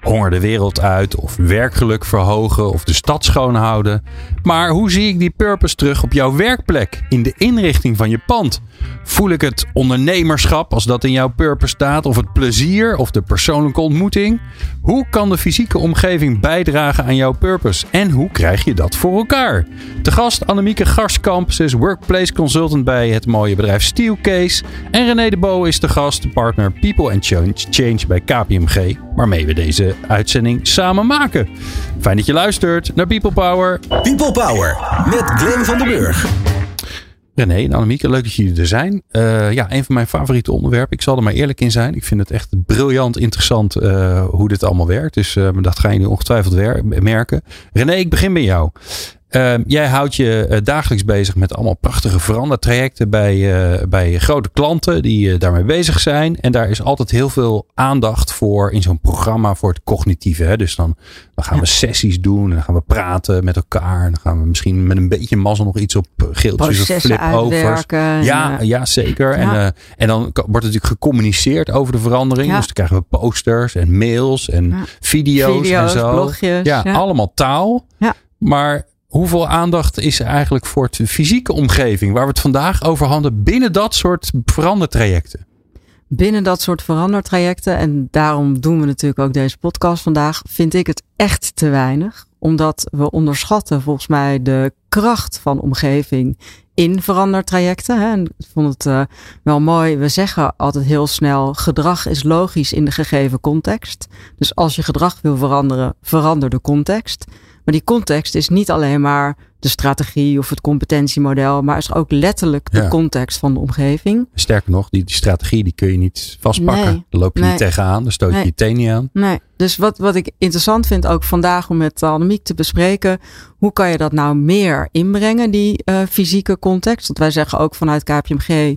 Honger de wereld uit, of werkgeluk verhogen, of de stad schoonhouden. Maar hoe zie ik die purpose terug op jouw werkplek, in de inrichting van je pand? Voel ik het ondernemerschap als dat in jouw purpose staat, of het plezier of de persoonlijke ontmoeting? Hoe kan de fysieke omgeving bijdragen aan jouw purpose en hoe krijg je dat voor elkaar? De gast Annemieke Garskamp, is workplace consultant bij het mooie bedrijf Steelcase. En René de Bo is de gast, partner People and Change bij KPMG, waarmee we deze uitzending samen maken. Fijn dat je luistert naar People Power. People Power met Glen van der Burg. René en Annemieke, leuk dat jullie er zijn. Uh, ja, een van mijn favoriete onderwerpen. Ik zal er maar eerlijk in zijn. Ik vind het echt briljant interessant uh, hoe dit allemaal werkt. Dus uh, dat gaan jullie ongetwijfeld merken. René, ik begin bij jou. Uh, jij houdt je uh, dagelijks bezig met allemaal prachtige verandertrajecten bij, uh, bij grote klanten die daarmee bezig zijn. En daar is altijd heel veel aandacht voor in zo'n programma voor het cognitieve. Hè? Dus dan, dan gaan we sessies doen en dan gaan we praten met elkaar. En dan gaan we misschien met een beetje mazzel nog iets op geeltjes of flip-overs. Ja, ja, zeker. Ja. En, en dan wordt het natuurlijk gecommuniceerd over de verandering. Ja. Dus dan krijgen we posters en mails en video's, video's, en zo. Blogjes, ja, allemaal taal. Maar Hoeveel aandacht is er eigenlijk voor de fysieke omgeving waar we het vandaag over hadden binnen dat soort verandertrajecten? Binnen dat soort verandertrajecten, en daarom doen we natuurlijk ook deze podcast vandaag, vind ik het echt te weinig. Omdat we onderschatten volgens mij de kracht van omgeving in verandertrajecten. Ik vond het uh, wel mooi. We zeggen altijd heel snel: gedrag is logisch in de gegeven context. Dus als je gedrag wil veranderen, verander de context. Maar die context is niet alleen maar de strategie of het competentiemodel, maar is ook letterlijk de ja. context van de omgeving. Sterker nog, die, die, strategie die kun je niet vastpakken. Nee, Daar loop je nee. niet tegenaan, daar stoot je Nee. je teen niet aan. Nee, dus wat, wat ik interessant vind ook vandaag om met Annemiek te bespreken, hoe kan je dat nou meer inbrengen, die uh, fysieke context? Want wij zeggen ook vanuit KPMG,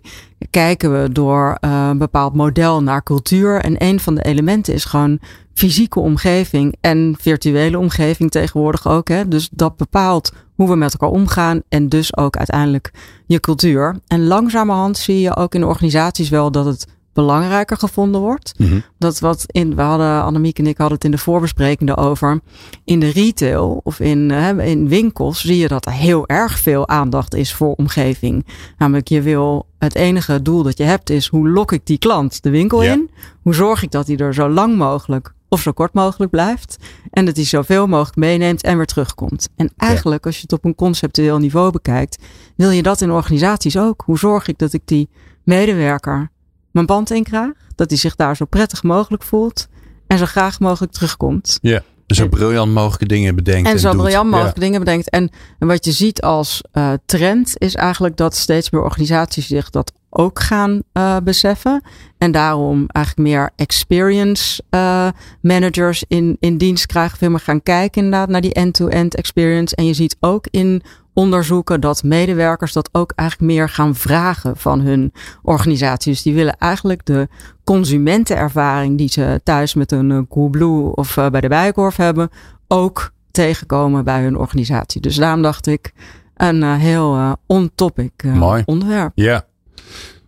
kijken we door uh, een bepaald model naar cultuur. En een van de elementen is gewoon fysieke omgeving en virtuele omgeving tegenwoordig ook. Hè? Dus dat bepaalt hoe we met elkaar omgaan en dus ook uiteindelijk je cultuur. En langzamerhand zie je ook in organisaties wel dat het belangrijker gevonden wordt. Mhm. Dat wat in, we hadden, Annemiek en ik hadden het in de voorbesprekingen over. In de retail of in, uh, in winkels zie je dat er heel erg veel aandacht is voor omgeving. Namelijk, je wil het enige doel dat je hebt is hoe lok ik die klant de winkel Ja. in? Hoe zorg ik dat hij er zo lang mogelijk of zo kort mogelijk blijft? En dat hij zoveel mogelijk meeneemt en weer terugkomt. En eigenlijk, als je het op een conceptueel niveau bekijkt, wil je dat in organisaties ook. Hoe zorg ik dat ik die medewerker mijn band in krijg? Dat hij zich daar zo prettig mogelijk voelt en zo graag mogelijk terugkomt. Ja. Zo briljant mogelijke dingen bedenkt. En zo doet. briljant mogelijke Ja. dingen bedenkt. En, en wat je ziet als uh, trend is eigenlijk dat steeds meer organisaties zich dat ook gaan uh, beseffen. En daarom eigenlijk meer experience uh, managers in, in dienst krijgen. Veel meer gaan kijken inderdaad naar die end-to-end experience. En je ziet ook in onderzoeken dat medewerkers dat ook eigenlijk meer gaan vragen van hun organisatie. Dus die willen eigenlijk de consumentenervaring die ze thuis met een uh, Coolblue of uh, bij de Bijenkorf hebben, ook tegenkomen bij hun organisatie. Dus daarom dacht ik een heel uh, on-topic uh, onderwerp. Ja.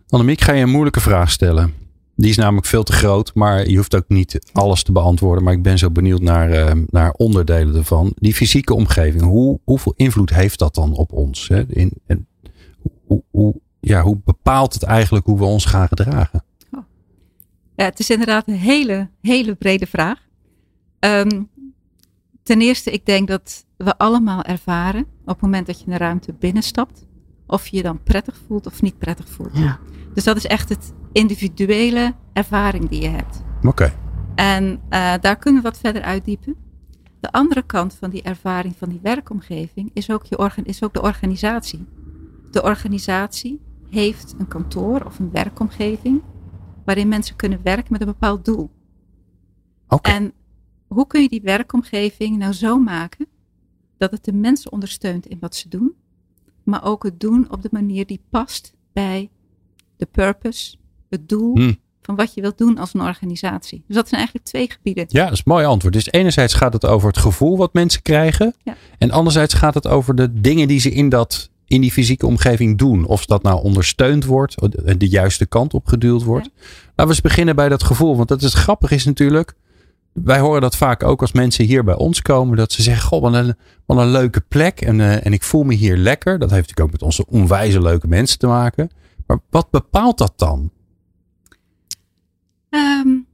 Annemiek, ga je een moeilijke vraag stellen. Die is namelijk veel te groot, maar je hoeft ook niet alles te beantwoorden. Maar ik ben zo benieuwd naar, uh, naar onderdelen ervan. Die fysieke omgeving, hoe, hoeveel invloed heeft dat dan op ons? Hè? In, hoe, hoe, ja, hoe bepaalt het eigenlijk hoe we ons gaan gedragen? Oh. Ja, het is inderdaad een hele, hele brede vraag. Um, ten eerste, ik denk dat we allemaal ervaren op het moment dat je een ruimte binnenstapt, of je je dan prettig voelt of niet prettig voelt. Ja. Dus dat is echt het individuele ervaring die je hebt. Oké. Okay. En uh, daar kunnen we wat verder uitdiepen. De andere kant van die ervaring van die werkomgeving is ook, je organ, is ook de organisatie. De organisatie heeft een kantoor of een werkomgeving waarin mensen kunnen werken met een bepaald doel. Okay. En hoe kun je die werkomgeving nou zo maken dat het de mensen ondersteunt in wat ze doen, maar ook het doen op de manier die past bij de purpose, het doel Hm. van wat je wilt doen als een organisatie. Dus dat zijn eigenlijk twee gebieden. Ja, dat is een mooi antwoord. Dus enerzijds gaat het over het gevoel wat mensen krijgen. Ja. En anderzijds gaat het over de dingen die ze in, dat, in die fysieke omgeving doen. Of dat nou ondersteund wordt, de juiste kant op geduwd wordt. Laten we eens beginnen bij dat gevoel. Want dat is het grappige is natuurlijk. Wij horen dat vaak ook als mensen hier bij ons komen. Dat ze zeggen, goh, wat een, een leuke plek. En, uh, en ik voel me hier lekker. Dat heeft natuurlijk ook met onze onwijze leuke mensen te maken. Maar wat bepaalt dat dan? Um,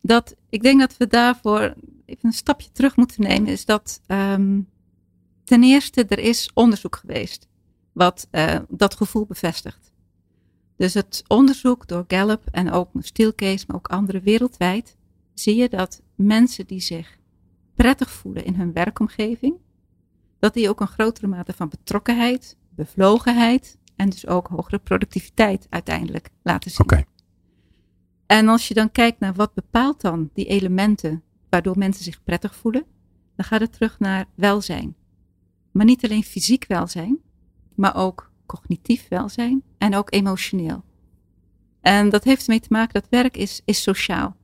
dat, ik denk dat we daarvoor even een stapje terug moeten nemen. Is dat um, ten eerste, er is onderzoek geweest. Wat uh, dat gevoel bevestigt. Dus het onderzoek door Gallup en ook Steelcase, maar ook andere wereldwijd. Zie je dat mensen die zich prettig voelen in hun werkomgeving. Dat die ook een grotere mate van betrokkenheid, bevlogenheid en dus ook hogere productiviteit uiteindelijk laten zien. Okay. En als je dan kijkt naar wat bepaalt dan die elementen waardoor mensen zich prettig voelen, dan gaat het terug naar welzijn. Maar niet alleen fysiek welzijn, maar ook cognitief welzijn en ook emotioneel. En dat heeft ermee te maken dat werk is, is sociaal.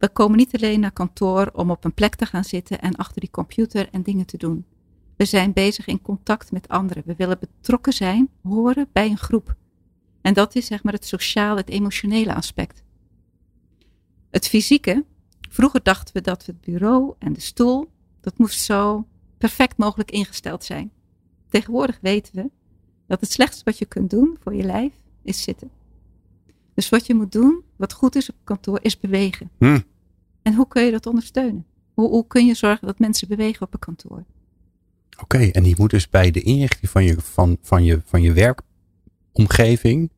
We komen niet alleen naar kantoor om op een plek te gaan zitten en achter die computer en dingen te doen. We zijn bezig in contact met anderen. We willen betrokken zijn, horen bij een groep. En dat is zeg maar het sociale, het emotionele aspect. Het fysieke, vroeger dachten we dat het bureau en de stoel, dat moest zo perfect mogelijk ingesteld zijn. Tegenwoordig weten we dat het slechtste wat je kunt doen voor je lijf is zitten. Dus wat je moet doen, wat goed is op kantoor, is bewegen. Hm. En hoe kun je dat ondersteunen? Hoe, hoe kun je zorgen dat mensen bewegen op een kantoor? Oké, okay, en die moet dus bij de inrichting van je, van, van je, van je werkomgeving,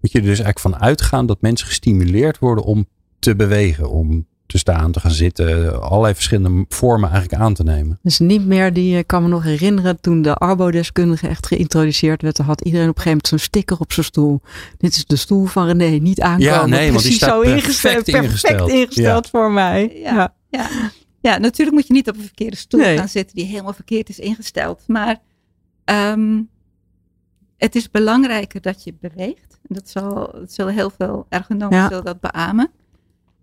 moet je er dus eigenlijk van uitgaan dat mensen gestimuleerd worden om te bewegen, om te staan, te gaan zitten, allerlei verschillende vormen eigenlijk aan te nemen. Dus niet meer die, ik kan me nog herinneren, toen de arbodeskundige echt geïntroduceerd werd, dan had iedereen op een gegeven moment zo'n sticker op zijn stoel. Dit is de stoel van René, niet aankomen. Ja, nee, Precies want die staat zo perfect ingesteld, ingesteld. perfect ingesteld Ja. voor mij. Ja. Ja. Ja, ja, natuurlijk moet je niet op een verkeerde stoel Nee. gaan zitten die helemaal verkeerd is ingesteld. Maar ehm, het is belangrijker dat je beweegt. Dat, zal, dat zullen heel veel ergonomen Ja. dat beamen.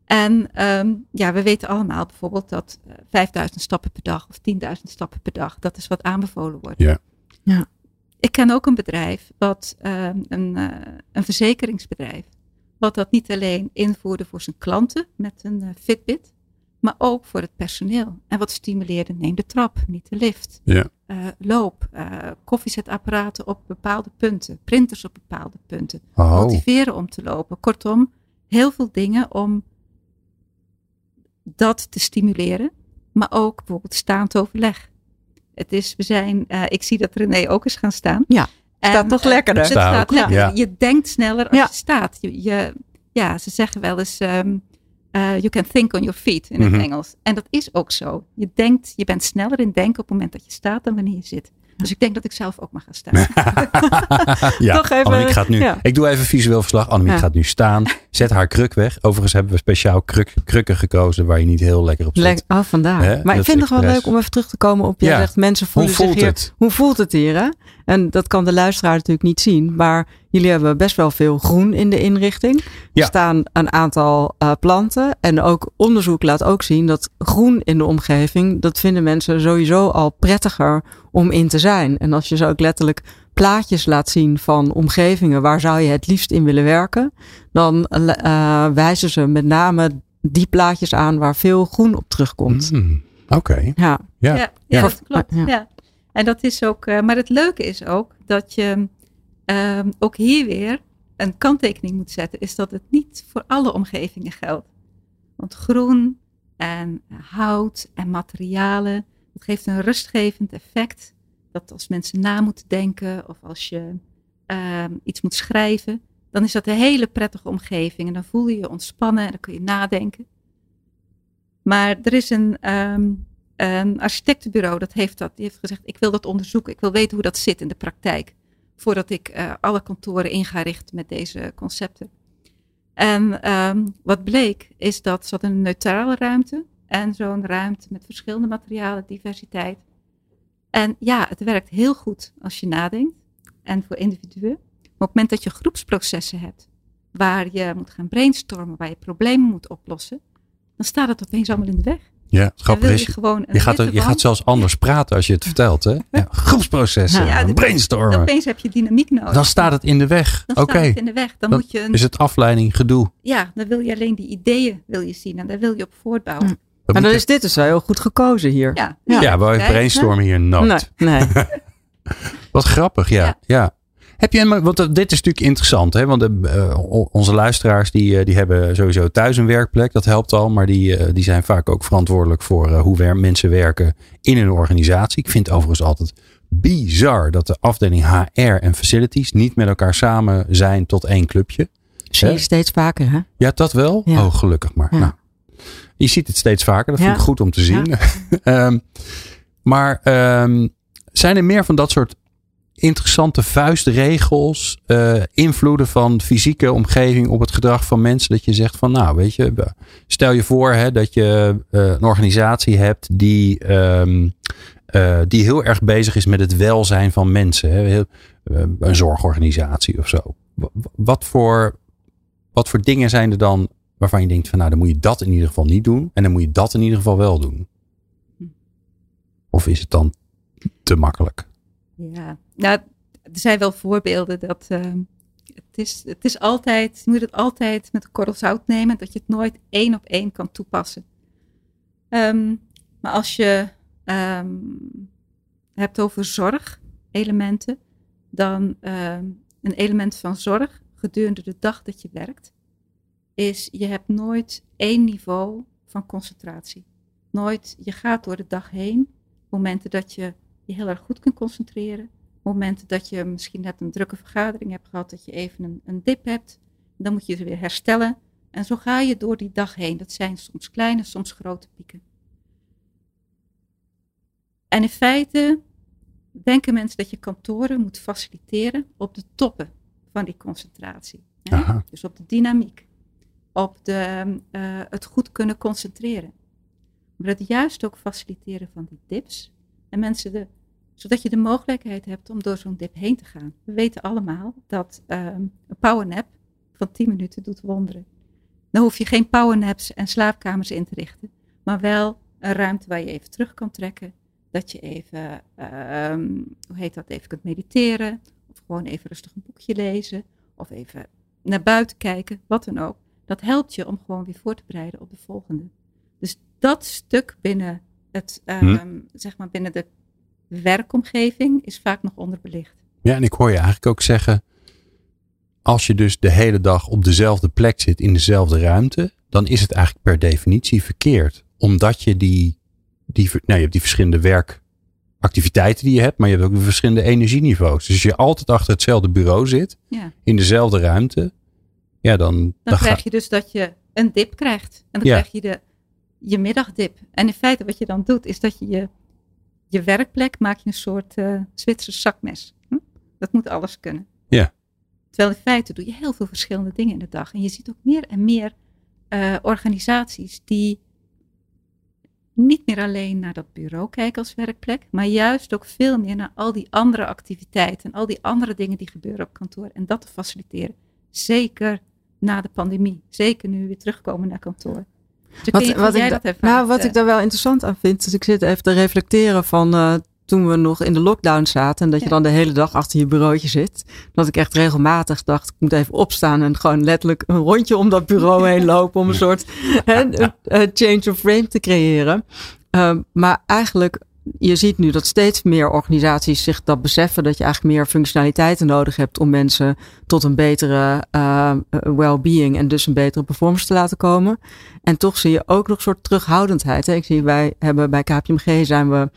En ehm, ja, we weten allemaal bijvoorbeeld dat eh, 5000 stappen per dag of 10.000 stappen per dag, dat is wat aanbevolen wordt. Ja. Ja. Ik ken ook een bedrijf, wat, ehm, een, eh, een verzekeringsbedrijf, wat dat niet alleen invoerde voor zijn klanten met een eh, Fitbit, maar ook voor het personeel. En wat stimuleerde, neem de trap, niet de lift. Ja. Eh, loop, eh, koffiezetapparaten op bepaalde punten, printers op bepaalde punten Oh, motiveren om te lopen. Kortom, heel veel dingen om dat te stimuleren, maar ook bijvoorbeeld staand overleg. Het is, we zijn, eh, ik zie dat René ook is gaan staan. Ja, staat toch eh, lekkerder. Het Sta staat ja. Je denkt sneller als Ja. je staat. Je, je, ja, ze zeggen wel eens, ehm, eh, you can think on your feet in het Mhm. Engels. En dat is ook zo. Je denkt, je bent sneller in denken op het moment dat je staat dan wanneer je zit. Dus ik denk dat ik zelf ook maar ga staan. ja. Toch even- Annemiek gaat nu. ja. Ik doe even visueel verslag. Annemiek Ja. gaat nu staan. Zet haar kruk weg. Overigens hebben we speciaal kruk, krukken gekozen waar je niet heel lekker op zit. Lek- oh, vandaar. Hè, maar ik vind het wel leuk om even terug te komen op, Ja. zegt mensen Hoe voelen zich hier. het? Hoe voelt het hier? Hè? En dat kan de luisteraar natuurlijk niet zien, maar jullie hebben best wel veel groen in de inrichting. Ja. Er staan een aantal eh, planten en ook onderzoek laat ook zien dat groen in de omgeving, dat vinden mensen sowieso al prettiger om in te zijn. En als je zo ook letterlijk plaatjes laat zien van omgevingen waar zou je het liefst in willen werken, dan eh, wijzen ze met name die plaatjes aan waar veel groen op terugkomt. Mm, Oké. Ja, Ja. Ja, Ja. ja, dat klopt. Ja. En dat is ook, eh, maar het leuke is ook dat je ehm, ook hier weer een kanttekening moet zetten, is dat het niet voor alle omgevingen geldt. Want groen en hout en materialen, dat geeft een rustgevend effect. Dat als mensen na moeten denken of als je ehm, iets moet schrijven, dan is dat een hele prettige omgeving. En dan voel je je ontspannen en dan kun je nadenken. Maar er is een, ehm, een architectenbureau dat heeft dat. Die heeft gezegd: ik wil dat onderzoeken. Ik wil weten hoe dat zit in de praktijk. Voordat ik eh, alle kantoren in ga richten met deze concepten. En ehm, wat bleek is dat ze een neutrale ruimte en zo'n ruimte met verschillende materialen, diversiteit. En ja, het werkt heel goed als je nadenkt en voor individuen. Maar op het moment dat je groepsprocessen hebt, waar je moet gaan brainstormen, waar je problemen moet oplossen, dan staat het opeens allemaal in de weg. Ja, het grappige je is, gewoon je gaat, je gaat zelfs anders praten als je het vertelt. Hè? Ja, groepsprocessen, Ja, brainstormen. Opeens heb je dynamiek nodig. Dan staat het in de weg. dan Oké, staat het in de weg. Dan, Dan moet je een, is het afleiding, gedoe. ja, dan wil je alleen die ideeën wil je zien en daar wil je op voortbouwen. Dat Maar dan je- is dit dus wel heel goed gekozen hier. Ja, Ja. Kijk, brainstormen hier nooit. Nee, nee. Wat grappig, ja. ja. Ja. Heb je, want eh, dit is natuurlijk interessant, hè? want eh, o- onze luisteraars die, eh, die hebben sowieso thuis een werkplek, dat helpt al, maar die, eh, die zijn vaak ook verantwoordelijk voor eh, hoe wer- mensen werken in een organisatie. Ik vind het overigens altijd bizar dat de afdeling HR en facilities niet met elkaar samen zijn tot één clubje. Zie je steeds vaker, hè? Ja, dat wel? Ja. Oh, gelukkig maar. Ja. Nou, je ziet het steeds vaker. Dat vind ik goed om te zien. Ehm, maar ehm, zijn er meer van dat soort interessante vuistregels, eh, invloeden van fysieke omgeving op het gedrag van mensen? Dat je zegt van, nou, weet je, stel je voor hè, dat je eh, een organisatie hebt die, ehm, eh, die heel erg bezig is met het welzijn van mensen. Hè? Heel- een zorgorganisatie of zo. Wa- wa- Wat voor, wat voor dingen zijn er dan waarvan je denkt van, nou, dan moet je dat in ieder geval niet doen en dan moet je dat in ieder geval wel doen? Of is het dan te makkelijk? Ja, nou, er zijn wel voorbeelden dat ehm, het, is, het is altijd, je moet het altijd met een korrel zout nemen, dat je het nooit één op één kan toepassen. Ehm, maar als je ehm, hebt over zorgelementen, dan een element van zorg gedurende de dag dat je werkt, is je hebt nooit één niveau van concentratie. Nooit, je gaat door de dag heen, momenten dat je je heel erg goed kunt concentreren. Momenten dat je misschien net een drukke vergadering hebt gehad, dat je even een, een dip hebt. Dan moet je ze weer herstellen. En zo ga je door die dag heen. Dat zijn soms kleine, soms grote pieken. En in feite denken mensen dat je kantoren moet faciliteren op de toppen van die concentratie. hè? Dus op de dynamiek, op de, eh, het goed kunnen concentreren. Maar het juist ook faciliteren van die dips. En mensen de, zodat je de mogelijkheid hebt om door zo'n dip heen te gaan. We weten allemaal dat ehm, een powernap van 10 minuten doet wonderen. Dan hoef je geen powernaps en slaapkamers in te richten. Maar wel een ruimte waar je even terug kan trekken. Dat je even, ehm, hoe heet dat, even kunt mediteren. Of gewoon even rustig een boekje lezen. Of even naar buiten kijken, wat dan ook. Dat helpt je om gewoon weer voor te bereiden op de volgende. Dus dat stuk binnen, het, ehm, zeg maar binnen de werkomgeving is vaak nog onderbelicht. Ja, en ik hoor je eigenlijk ook zeggen, als je dus de hele dag op dezelfde plek zit, in dezelfde ruimte, dan is het eigenlijk per definitie verkeerd. Omdat je die, die, nou, je hebt die verschillende werkactiviteiten die je hebt, maar je hebt ook de verschillende energieniveaus. Dus als je altijd achter hetzelfde bureau zit, Ja. in dezelfde ruimte, ja, dan, Dan dan krijg je dus dat je een dip krijgt. En dan Ja. krijg je de, je middagdip. En in feite wat je dan doet, is dat je je, je werkplek maak je een soort Zwitserse zakmes. Hm? Dat moet alles kunnen. Ja. Terwijl in feite doe je heel veel verschillende dingen in de dag. En je ziet ook meer en meer eh, organisaties die niet meer alleen naar dat bureau kijken als werkplek, maar juist ook veel meer naar al die andere activiteiten en al die andere dingen die gebeuren op kantoor en dat te faciliteren. Zeker na de pandemie. Zeker nu we weer terugkomen naar kantoor. Dus ik dat ervaart, nou, wat ik daar wel interessant aan vind, dus ik zit even te reflecteren van eh, toen we nog in de lockdown zaten en dat je dan de hele dag achter je bureautje zit. Dat ik echt regelmatig dacht, ik moet even opstaan en gewoon letterlijk een rondje om dat bureau heen lopen om een soort change of frame te creëren. Ehm, maar eigenlijk, je ziet nu dat steeds meer organisaties zich dat beseffen dat je eigenlijk meer functionaliteiten nodig hebt om mensen tot een betere uh, well-being en dus een betere performance te laten komen. En toch zie je ook nog een soort terughoudendheid. Hè? Ik zie, wij hebben bij KPMG zijn we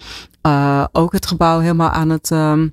uh, ook het gebouw helemaal aan het um,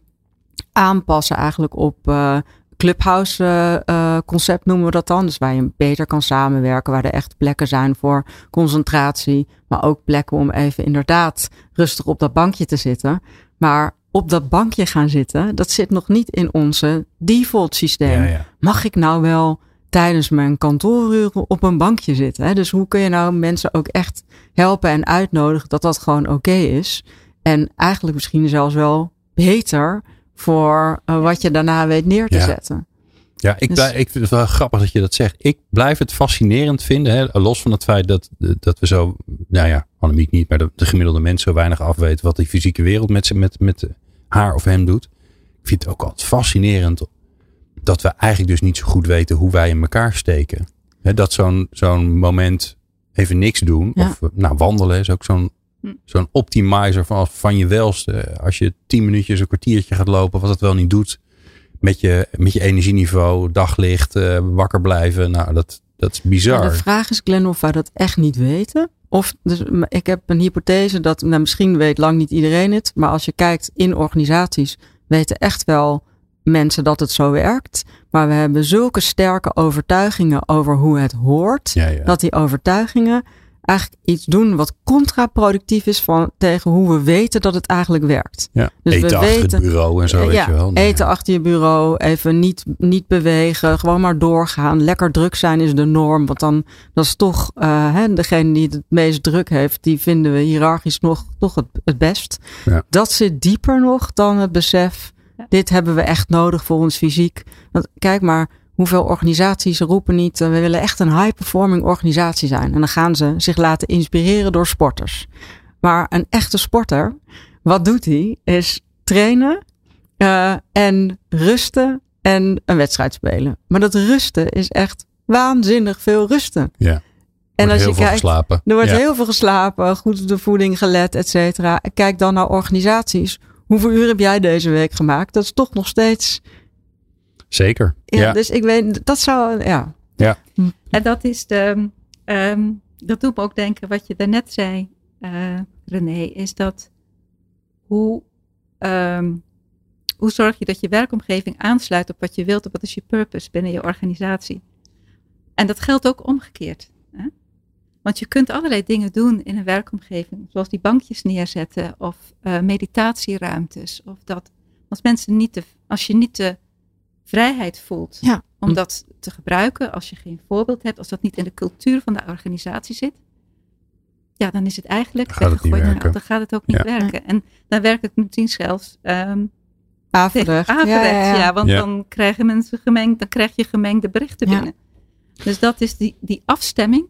aanpassen eigenlijk op uh, clubhouse uh, concept noemen we dat dan. Dus waar je beter kan samenwerken, waar er echt plekken zijn voor concentratie, maar ook plekken om even inderdaad rustig op dat bankje te zitten. Maar op dat bankje gaan zitten, dat zit nog niet in onze default systeem. Ja, ja. Mag ik nou wel tijdens mijn kantooruren op een bankje zitten? Hè? Dus hoe kun je nou mensen ook echt helpen en uitnodigen dat dat gewoon oké okay is? En eigenlijk misschien zelfs wel beter voor uh, wat je daarna weet neer te Ja. zetten. Ja, ik, Dus- blij- ik vind het wel grappig dat je dat zegt. Ik blijf het fascinerend vinden. Hè, los van het feit dat, dat we zo, nou ja, Annemiek niet, maar de, de gemiddelde mens zo weinig afweten wat die fysieke wereld met, met, met haar of hem doet. Ik vind het ook altijd fascinerend dat we eigenlijk dus niet zo goed weten hoe wij in elkaar steken. Dat zo'n zo'n moment even niks doen. Ja. Of nou, wandelen is ook zo'n. Zo'n optimizer van, van je welste. Als je tien minuutjes, een kwartiertje gaat lopen, wat het wel niet doet met je, met je energieniveau, daglicht, eh, wakker blijven. Nou, dat, dat is bizar. De vraag is, Glenn, of wij dat echt niet weten. Of, dus, ik heb een hypothese dat, nou, misschien weet lang niet iedereen het, maar als je kijkt in organisaties, weten echt wel mensen dat het zo werkt. Maar we hebben zulke sterke overtuigingen over hoe het hoort, ja, ja. dat die overtuigingen eigenlijk iets doen wat contraproductief is van, tegen hoe we weten dat het eigenlijk werkt. ja. dus we Eten achter weten- het bureau en zo, weet ja, je wel. Nee. eten achter je bureau, even niet, niet bewegen, gewoon maar doorgaan. Lekker druk zijn is de norm, want dan dat is toch eh, hè, degene die het meest druk heeft, die vinden we hiërarchisch nog toch het, het best. Ja. Dat zit dieper nog dan het besef, Ja. dit hebben we echt nodig voor ons fysiek. Want kijk maar, hoeveel organisaties roepen niet, eh, we willen echt een high-performing organisatie zijn. En dan gaan ze zich laten inspireren door sporters. Maar een echte sporter, wat doet hij? Is trainen eh, en rusten en een wedstrijd spelen. Maar dat rusten is echt waanzinnig veel rusten. Ja. En als je kijkt, geslapen. er wordt ja. heel veel geslapen, goed op de voeding gelet, et cetera. Kijk dan naar organisaties. Hoeveel uur heb jij deze week gemaakt? Dat is toch nog steeds. Zeker. Ja, Ja. Dus ik weet, dat zou. Ja, En dat is de, ehm, dat doet me ook denken wat je daarnet zei, eh, René, is dat hoe, ehm, hoe zorg je dat je werkomgeving aansluit op wat je wilt, op wat is je purpose binnen je organisatie. En dat geldt ook omgekeerd. Hè? Want je kunt allerlei dingen doen in een werkomgeving, zoals die bankjes neerzetten of eh, meditatieruimtes. Of dat, als mensen niet de, als je niet de vrijheid voelt Ja. om dat te gebruiken, als je geen voorbeeld hebt, als dat niet in de cultuur van de organisatie zit, ja, dan is het eigenlijk Gaat het niet weggegooid. werken. Dan gaat het ook niet Ja. werken. En dan werkt het misschien zelfs ehm averecht. averechts, ja, want Ja. dan krijgen mensen gemengd, dan krijg je gemengde berichten Ja. binnen. Dus dat is die, die afstemming.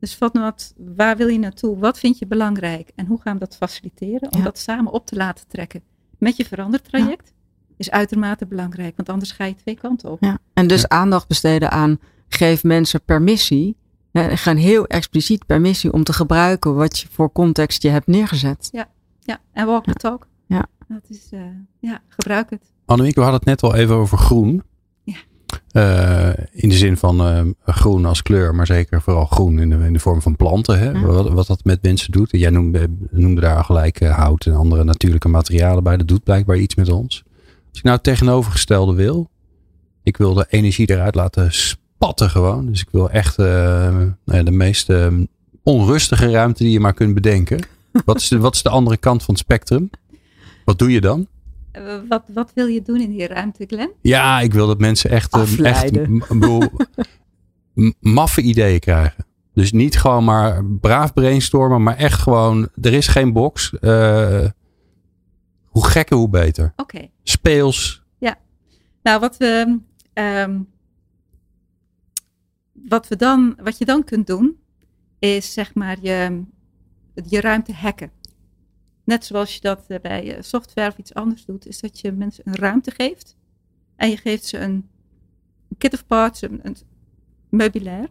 Dus van wat, waar wil je naartoe? Wat vind je belangrijk? En hoe gaan we dat faciliteren? Om Ja. dat samen op te laten trekken met je verandertraject. Is uitermate belangrijk, want anders ga je twee kanten op. Ja. En dus aandacht besteden aan geef mensen permissie. Ja, gaan heel expliciet permissie om te gebruiken wat je voor context je hebt neergezet. Ja, en walk the talk. Ja. Dat is, eh, ja, gebruik het. Annemiek, we hadden het net al even over groen. Ja. Eh, in de zin van eh, groen als kleur, maar zeker vooral groen in de, in de vorm van planten. Hè? Ja. Wat, wat dat met mensen doet. Jij noemde, noemde daar gelijk hout en andere natuurlijke materialen bij. Dat doet blijkbaar iets met ons. Als ik nou het tegenovergestelde wil. Ik wil de energie eruit laten spatten gewoon. Dus ik wil echt eh, nou ja, de meest eh, onrustige ruimte die je maar kunt bedenken. Wat is, de, wat is de andere kant van het spectrum? Wat doe je dan? Eh, wat, wat wil je doen in die ruimte, Glenn? Ja, ik wil dat mensen echt, eh, echt maffe ideeën krijgen. Dus niet gewoon maar braaf brainstormen, maar echt gewoon, er is geen box. Eh, hoe gekker, hoe beter. Oké. Speels. Nou, wat we, ehm, wat we dan, wat je dan kunt doen, is zeg maar je, je ruimte hacken. Net zoals je dat eh, bij eh, software of iets anders doet, is dat je mensen een ruimte geeft. En je geeft ze een kit of parts, een, een meubilair.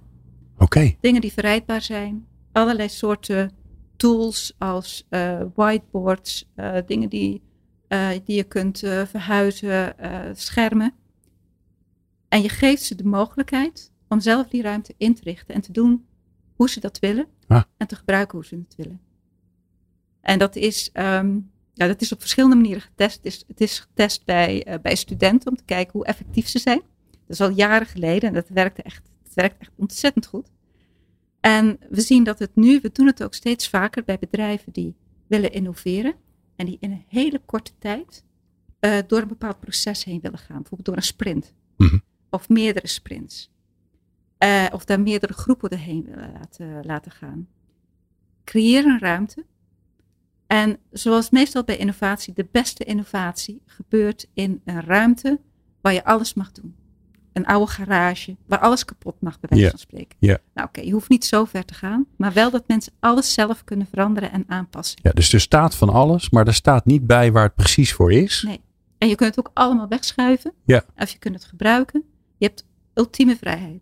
Oké. Dingen die verrijdbaar zijn. Allerlei soorten tools als eh, whiteboards, dingen die, eh, die je kunt eh, verhuizen, eh, schermen. En je geeft ze de mogelijkheid om zelf die ruimte in te richten en te doen hoe ze dat willen. Ah. En te gebruiken hoe ze het willen. En dat is, ehm, ja, dat is op verschillende manieren getest. Het is, het is getest bij, bij studenten om te kijken hoe effectief ze zijn. Dat is al jaren geleden en dat werkte echt, het werkt echt ontzettend goed. En we zien dat het nu, we doen het ook steeds vaker bij bedrijven die willen innoveren. En die in een hele korte tijd eh, door een bepaald proces heen willen gaan. Bijvoorbeeld door een sprint. Mhm. Of meerdere sprints. Eh, of daar meerdere groepen doorheen willen laten, laten gaan. Creëer een ruimte En zoals meestal bij innovatie, de beste innovatie gebeurt in een ruimte waar je alles mag doen. Een oude garage, waar alles kapot mag, bij wijze Ja. van spreken. Ja. Nou oké, je hoeft niet zo ver te gaan, maar wel dat mensen alles zelf kunnen veranderen en aanpassen. Ja, dus er staat van alles, maar er staat niet bij waar het precies voor is. Nee. En je kunt het ook allemaal wegschuiven. Ja. Of je kunt het gebruiken. Je hebt ultieme vrijheid.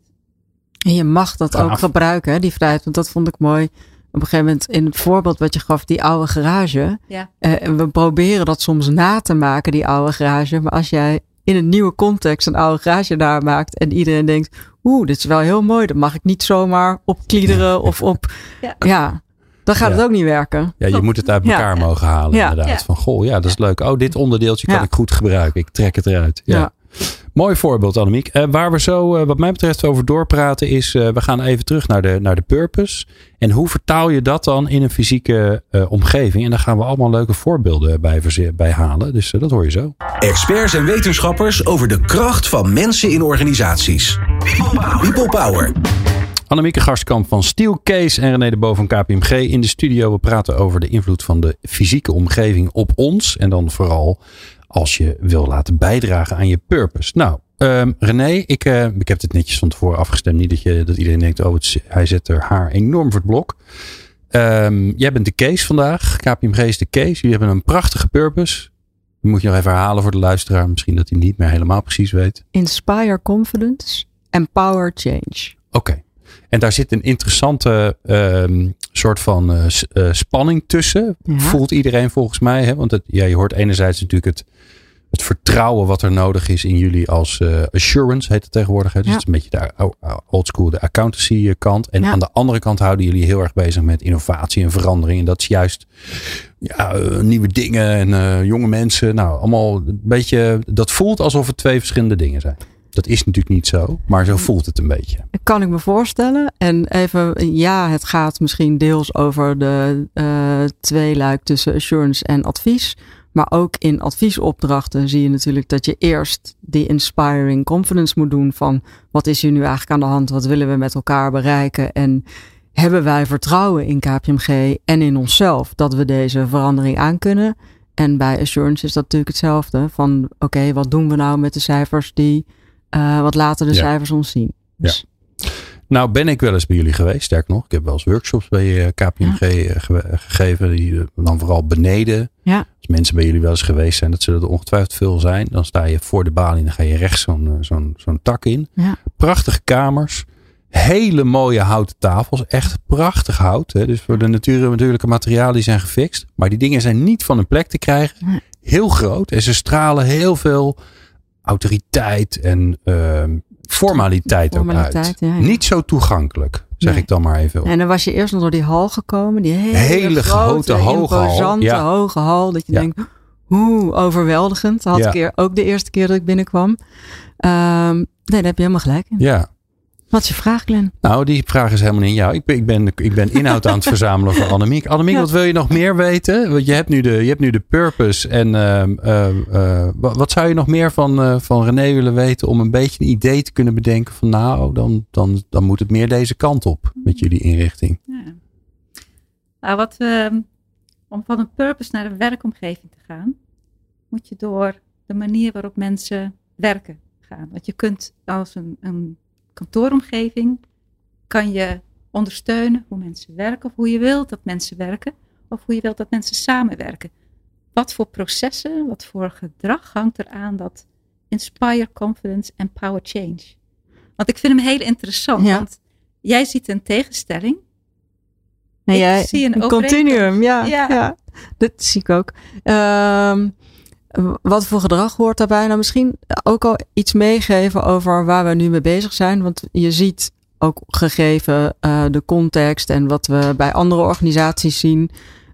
En je mag dat Gaaf. ook gebruiken, die vrijheid. Want dat vond ik mooi. Op een gegeven moment in het voorbeeld wat je gaf, die oude garage. Ja. Eh, en we proberen dat soms na te maken, die oude garage. Maar als jij in een nieuwe context een oude garage namaakt en iedereen denkt, oeh, dit is wel heel mooi. Dat mag ik niet zomaar opkliederen of op. Ja. Ja, dan gaat Ja. het ook niet werken. Ja, je moet het uit Ja. elkaar mogen halen Ja. inderdaad. Ja. Van goh, ja, dat is leuk. Oh, dit onderdeeltje kan ik goed gebruiken. Ik trek het eruit. Ja. Mooi voorbeeld, Annemiek. Eh, waar we zo, eh, wat mij betreft, over doorpraten is... eh, we gaan even terug naar de, naar de purpose. En hoe vertaal je dat dan in een fysieke omgeving? En daar gaan we allemaal leuke voorbeelden bij, bij halen. Dus dat hoor je zo. Experts en wetenschappers over de kracht van mensen in organisaties. People Power. Annemieke Gastkamp van Steelcase en René de Bo van KPMG in de studio. We praten over de invloed van de fysieke omgeving op ons. En dan vooral als je wil laten bijdragen aan je purpose. Nou, ehm, René, ik, eh, ik heb dit netjes van tevoren afgestemd. Niet dat, je, dat iedereen denkt, oh, het, hij zet er haar enorm voor het blok. Ehm, jij bent de case vandaag. KPMG is de case. Jullie hebben een prachtige purpose. Die moet je nog even herhalen voor de luisteraar. Misschien dat hij niet meer helemaal precies weet. Inspire confidence, empower change. Oké. En daar zit een interessante ehm, soort van eh, eh, spanning tussen. Ja. Voelt iedereen volgens mij. Hè? Want het, ja, je hoort enerzijds natuurlijk het, het vertrouwen wat er nodig is in jullie als eh, assurance, heet het tegenwoordig. Hè? Dus Ja. het is een beetje de ou- old school, de accountancy kant. En Ja. aan de andere kant houden jullie heel erg bezig met innovatie en verandering. En dat is juist ja, nieuwe dingen en jonge mensen. Nou, allemaal een beetje. Dat voelt alsof het twee verschillende dingen zijn. Dat is natuurlijk niet zo, maar zo voelt het een beetje. Kan ik me voorstellen. En even, ja, het gaat misschien deels over de eh tweeluik tussen assurance en advies. Maar ook in adviesopdrachten zie je natuurlijk dat je eerst die inspiring confidence moet doen van wat is hier nu eigenlijk aan de hand? Wat willen we met elkaar bereiken? En hebben wij vertrouwen in KPMG en in onszelf dat we deze verandering aankunnen? En bij assurance is dat natuurlijk hetzelfde. Van oké, wat doen we nou met de cijfers die, eh, wat laten de Ja. cijfers ons zien? Dus Nou ben ik wel eens bij jullie geweest. Sterk nog, ik heb wel eens workshops bij eh, KPMG eh, ge- gegeven. Die dan vooral beneden. Ja. Als mensen bij jullie wel eens geweest zijn, dat zullen er ongetwijfeld veel zijn. Dan sta je voor de balie en dan ga je rechts zo'n zo'n zo'n tak in. Ja. Prachtige kamers. Hele mooie houten tafels. Echt prachtig hout. Hè? Dus voor de natuur, natuurlijke materialen die zijn gefixt. Maar die dingen zijn niet van hun plek te krijgen. Heel groot. En ze stralen heel veel autoriteit en ehm, formaliteit, ook uit. ja, ja. Niet zo toegankelijk, zeg Nee. ik dan maar even. En dan was je eerst nog door die hal gekomen. Die hele, Hele grote, grote, hoge hal, ja. hoge hal. Dat je denkt, hoe overweldigend. Dat had ik ook de eerste keer dat ik binnenkwam. Ehm, nee, daar heb je helemaal gelijk in. Ja, Wat is je vraag, Glenn? nou die vraag is helemaal niet aan jou. Ik ben, ik ben, ik ben inhoud aan het verzamelen voor Annemiek. Annemiek, Ja. wat wil je nog meer weten? Want je hebt nu de, je hebt nu de purpose. En ehm, ehm, eh, wat, zou je nog meer van, eh, van René willen weten om een beetje een idee te kunnen bedenken van nou, dan, dan, dan moet het meer deze kant op met jullie inrichting. Ja. Nou, wat, we- om van een purpose naar een werkomgeving te gaan, moet je door de manier waarop mensen werken gaan. Want je kunt als een, een kantooromgeving, kan je ondersteunen hoe mensen werken, of hoe je wilt dat mensen werken, of hoe je wilt dat mensen samenwerken. Wat voor processen, wat voor gedrag hangt eraan dat inspire confidence en power change? Want ik vind hem heel interessant, Ja. want jij ziet een tegenstelling Nee, Ik jij, zie een continuum, ja, Ja. ja. Dat zie ik ook. Ehm, wat voor gedrag hoort daarbij? Nou, misschien ook al iets meegeven over waar we nu mee bezig zijn. Want je ziet ook gegeven eh, de context en wat we bij andere organisaties zien.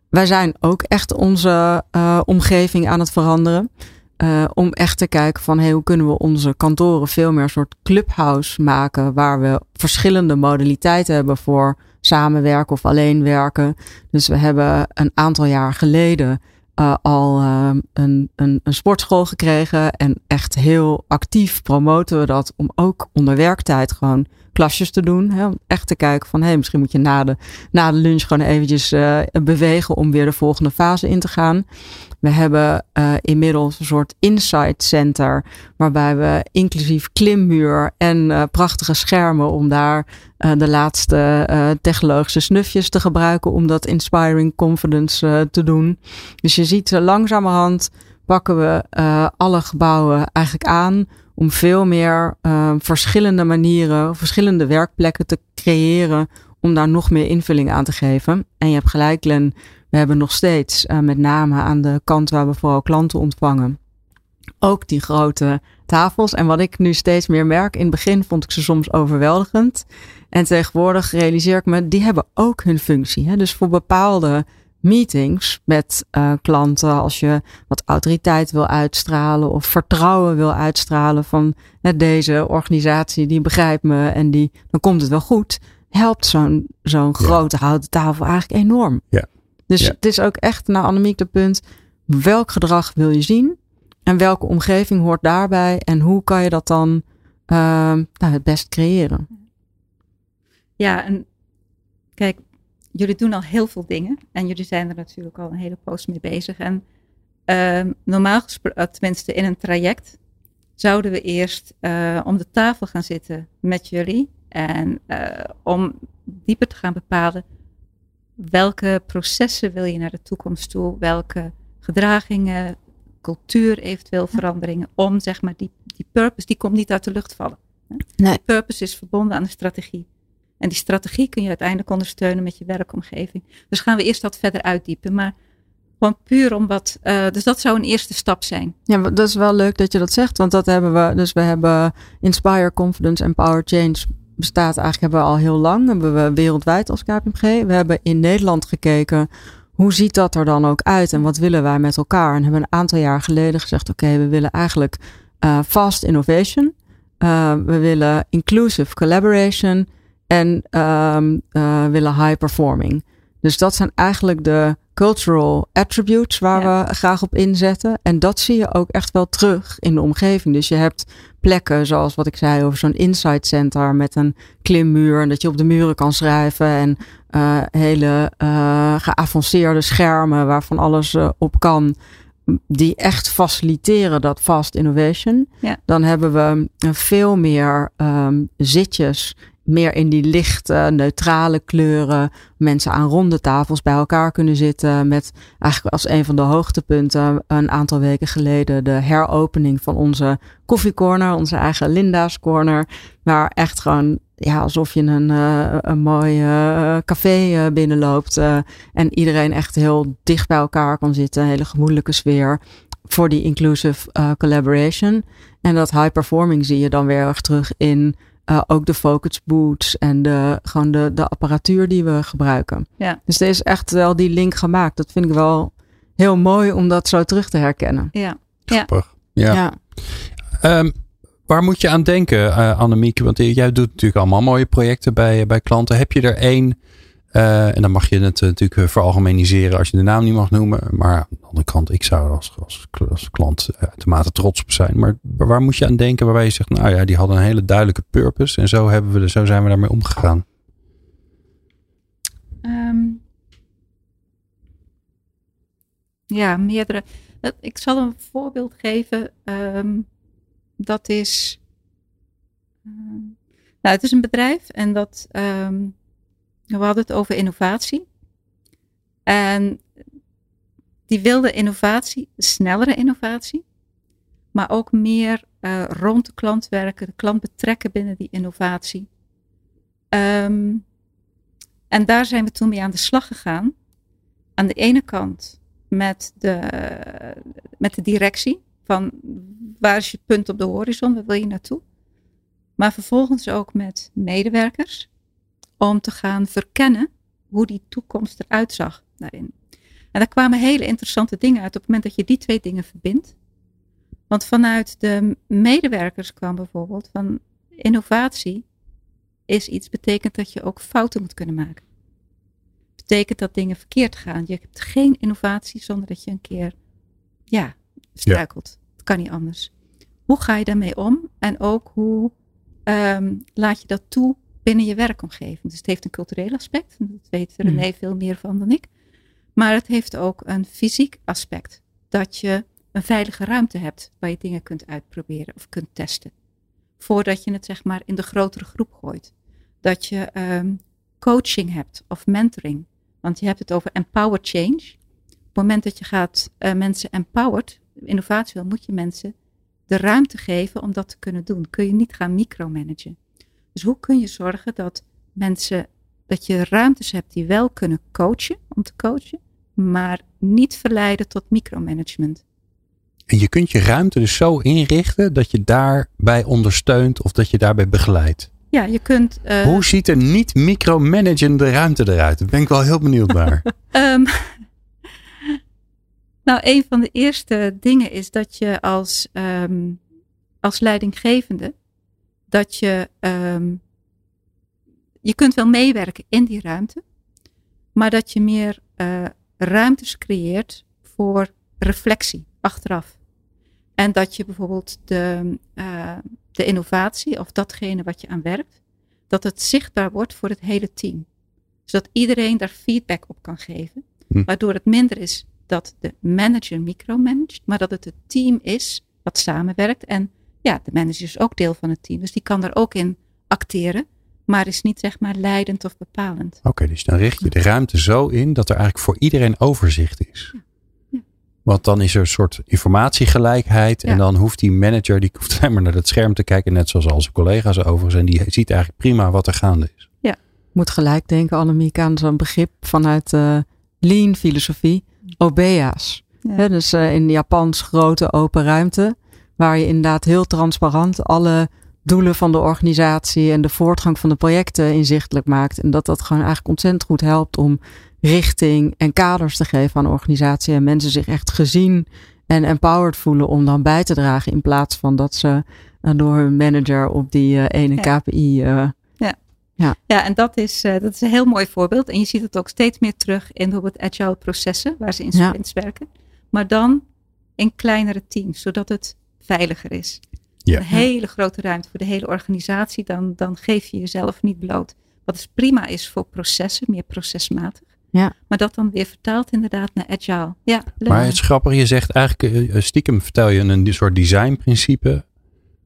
Wij zijn ook echt onze eh, omgeving aan het veranderen. Eh, om echt te kijken van hey, hoe kunnen we onze kantoren veel meer een soort clubhouse maken. Waar we verschillende modaliteiten hebben voor samenwerken of alleen werken. Dus we hebben een aantal jaar geleden eh, al eh, een, een, een sportschool gekregen. En echt heel actief promoten we dat om ook onder werktijd gewoon klasjes te doen. Om echt te kijken van, hé, hey, misschien moet je na de, na de lunch gewoon eventjes uh, bewegen om weer de volgende fase in te gaan. We hebben uh, inmiddels een soort insight center, waarbij we inclusief klimmuur en uh, prachtige schermen om daar de laatste technologische snufjes te gebruiken om dat inspiring confidence te doen. Dus je ziet langzamerhand pakken we alle gebouwen eigenlijk aan om veel meer verschillende manieren, verschillende werkplekken te creëren om daar nog meer invulling aan te geven. En je hebt gelijk, Len, we hebben nog steeds, uh, met name aan de kant waar we vooral klanten ontvangen, ook die grote tafels. En wat ik nu steeds meer merk, in het begin vond ik ze soms overweldigend. En tegenwoordig realiseer ik me, die hebben ook hun functie. Hè? Dus voor bepaalde meetings met uh, klanten, als je wat autoriteit wil uitstralen of vertrouwen wil uitstralen van net deze organisatie, die begrijpt me en die, dan komt het wel goed. Helpt zo'n zo'n grote houten tafel eigenlijk enorm. Ja. Dus Ja. het is ook echt naar Annemiek de punt. Welk gedrag wil je zien? En welke omgeving hoort daarbij? En hoe kan je dat dan ehm nou, het best creëren? Ja, en kijk, jullie doen al heel veel dingen. En jullie zijn er natuurlijk al een hele poos mee bezig. En ehm, normaal gesproken, tenminste in een traject, zouden we eerst eh, om de tafel gaan zitten met jullie. En eh, om dieper te gaan bepalen welke processen wil je naar de toekomst toe, welke gedragingen, cultuur eventueel veranderingen, om zeg maar die, die purpose, die komt niet uit de lucht vallen. Nee. Die purpose is verbonden aan de strategie. En die strategie kun je uiteindelijk ondersteunen met je werkomgeving. Dus gaan we eerst dat verder uitdiepen. Maar gewoon puur om wat. eh, dus dat zou een eerste stap zijn. Ja, dat is wel leuk dat je dat zegt. Want dat hebben we. Dus we hebben Inspire, Confidence en Power Change. Bestaat eigenlijk hebben we al heel lang. Hebben we wereldwijd als KPMG. We hebben in Nederland gekeken. Hoe ziet dat er dan ook uit? En wat willen wij met elkaar? En hebben een aantal jaar geleden gezegd: oké, we willen eigenlijk eh, fast innovation. Uh, we willen inclusive collaboration. En ehm uh, willen high performing. Dus dat zijn eigenlijk de cultural attributes waar Ja. we graag op inzetten. En dat zie je ook echt wel terug in de omgeving. Dus je hebt plekken zoals wat ik zei over zo'n insight center met een klimmuur. En dat je op de muren kan schrijven. En uh, hele uh, geavanceerde schermen waarvan alles uh, op kan. Die echt faciliteren dat fast innovation. Ja. Dan hebben we veel meer um, zitjes meer in die lichte, neutrale kleuren. Mensen aan ronde tafels bij elkaar kunnen zitten. Met eigenlijk als een van de hoogtepunten een aantal weken geleden de heropening van onze koffiecorner, onze eigen Linda's Corner. Waar echt gewoon, ja, alsof je een, uh, een mooi uh, café uh, binnenloopt. en iedereen echt heel dicht bij elkaar kan zitten. Een hele gemoedelijke sfeer voor die inclusive collaboration. En dat high performing zie je dan weer erg terug in uh, ook de focus boots en de, gewoon de, de apparatuur die we gebruiken. Ja. Dus er is echt wel die link gemaakt. Dat vind ik wel heel mooi om dat zo terug te herkennen. Ja. Grappig. Ja. ja. Um, waar moet je aan denken, uh, Annemieke? Want jij doet natuurlijk allemaal mooie projecten bij, bij klanten. Heb je er één, uh, en dan mag je het natuurlijk veralgemeniseren als je de naam niet mag noemen. Maar aan de andere kant, ik zou als, als, klant uitermate trots op zijn. Maar waar moet je aan denken waarbij je zegt, nou ja, die hadden een hele duidelijke purpose. En zo, hebben we, zo zijn we daarmee omgegaan. Um, ja, meerdere. Ik zal een voorbeeld geven. Um, dat is. Um, nou, het is een bedrijf en dat. We hadden het over innovatie. En die wilde innovatie, snellere innovatie. Maar ook meer uh, rond de klant werken, de klant betrekken binnen die innovatie. Um, en daar zijn we toen mee aan de slag gegaan. Aan de ene kant met de, met de directie van waar is je punt op de horizon, waar wil je naartoe. Maar vervolgens ook met medewerkers om te gaan verkennen hoe die toekomst eruit zag daarin. En daar kwamen hele interessante dingen uit op het moment dat je die twee dingen verbindt. Want vanuit de medewerkers kwam bijvoorbeeld van innovatie is iets betekent dat je ook fouten moet kunnen maken. Betekent dat dingen verkeerd gaan. Je hebt geen innovatie zonder dat je een keer ja, struikelt. Ja. Het kan niet anders. Hoe ga je daarmee om? En ook hoe um, laat je dat toe binnen je werkomgeving. Dus het heeft een cultureel aspect. Dat weet René mm. veel meer van dan ik. Maar het heeft ook een fysiek aspect. Dat je een veilige ruimte hebt waar je dingen kunt uitproberen of kunt testen. Voordat je het zeg maar in de grotere groep gooit. Dat je um, coaching hebt of mentoring. Want je hebt het over empowered change. Op het moment dat je gaat uh, mensen empowered, innovatie wil, moet je mensen de ruimte geven om dat te kunnen doen. Kun je niet gaan micromanagen. Dus hoe kun je zorgen dat mensen, dat je ruimtes hebt die wel kunnen coachen, om te coachen, maar niet verleiden tot micromanagement. En je kunt je ruimte dus zo inrichten dat je daarbij ondersteunt of dat je daarbij begeleidt. Ja, je kunt. Uh, Hoe ziet een niet micromanagende ruimte eruit? Daar ben ik wel heel benieuwd naar. um, nou, een van de eerste dingen is dat je als, um, als leidinggevende dat je, um, je kunt wel meewerken in die ruimte, maar dat je meer uh, ruimtes creëert voor reflectie achteraf. En dat je bijvoorbeeld de, uh, de innovatie of datgene wat je aan werkt, dat het zichtbaar wordt voor het hele team. Zodat iedereen daar feedback op kan geven. Hm. Waardoor het minder is dat de manager micromanagt, maar dat het het team is wat samenwerkt. En ja, de manager is ook deel van het team. Dus die kan daar ook in acteren. Maar is niet zeg maar leidend of bepalend. Oké, dus dan richt je de ruimte zo in dat er eigenlijk voor iedereen overzicht is. Ja. Want dan is er een soort informatiegelijkheid. En dan hoeft die manager, die hoeft alleen maar naar het scherm te kijken. Net zoals al zijn collega's overigens. En die ziet eigenlijk prima wat er gaande is. Ja. Moet gelijk denken, Annemiek, aan zo'n begrip vanuit uh, lean filosofie. Obea's. Ja. dus uh, in Japans grote open ruimte. Waar je inderdaad heel transparant alle doelen van de organisatie en de voortgang van de projecten inzichtelijk maakt. En dat dat gewoon eigenlijk ontzettend goed helpt om richting en kaders te geven aan de organisatie. En mensen zich echt gezien en empowered voelen om dan bij te dragen. In plaats van dat ze uh, door hun manager op die uh, ene ja. KPI. Uh, ja. Ja. ja, en dat is, dat is een heel mooi voorbeeld. En je ziet het ook steeds meer terug in bijvoorbeeld agile processen, waar ze in sprints ja. werken. Maar dan in kleinere teams, zodat het veiliger is. Ja. Een hele grote ruimte voor de hele organisatie, dan, dan geef je jezelf niet bloot. Wat is dus prima is voor processen, meer procesmatig. Ja. Maar dat dan weer vertaald inderdaad naar agile. Ja, maar het is grappig, je zegt eigenlijk, eh, eh, stiekem vertel je een soort designprincipe.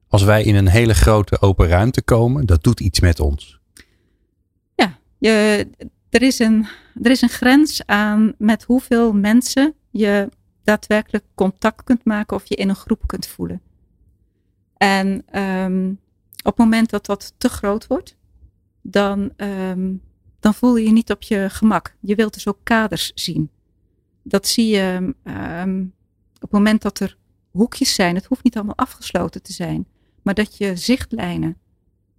Als wij in een hele grote open ruimte komen, dat doet iets met ons. Ja, je, er, is een, er is een grens aan met hoeveel mensen je daadwerkelijk contact kunt maken of je in een groep kunt voelen. En um, op het moment dat dat te groot wordt, dan, um, dan voel je je niet op je gemak. Je wilt dus ook kaders zien. Dat zie je um, op het moment dat er hoekjes zijn. Het hoeft niet allemaal afgesloten te zijn. Maar dat je zichtlijnen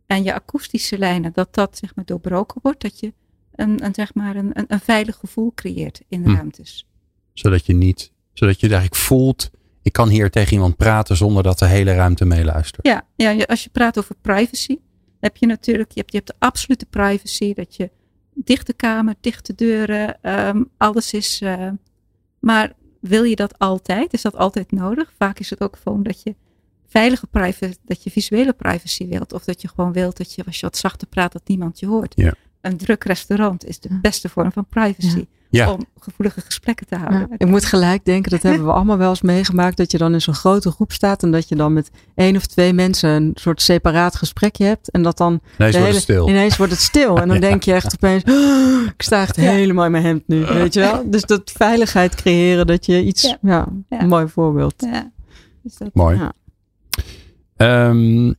en je akoestische lijnen, dat dat zeg maar doorbroken wordt. Dat je een, een, zeg maar een, een, een veilig gevoel creëert in de hm. ruimtes. Zodat je niet zodat je eigenlijk voelt, ik kan hier tegen iemand praten zonder dat de hele ruimte meeluistert. Ja, ja als je praat over privacy, heb je natuurlijk, je hebt, je hebt de absolute privacy, dat je dichte kamer, dichte deuren, um, alles is. Uh, maar wil je dat altijd? Is dat altijd nodig? Vaak is het ook gewoon dat je veilige privacy, dat je visuele privacy wilt. Of dat je gewoon wilt dat je, als je wat zachter praat, dat niemand je hoort. Ja. Een druk restaurant is de beste vorm van privacy. Ja ja. om gevoelige gesprekken te houden. ik moet gelijk denken, dat hebben we allemaal wel eens meegemaakt, dat je dan in zo'n grote groep staat en dat je dan met één of twee mensen een soort separaat gesprekje hebt en dat dan ineens, hele, wordt, het stil. ineens wordt het stil. En dan denk je echt opeens, oh, ik sta echt helemaal in mijn hemd nu, weet je wel? Dus dat veiligheid creëren, dat je iets, ja, een mooi voorbeeld. Ja. Dus dat, mooi. Um,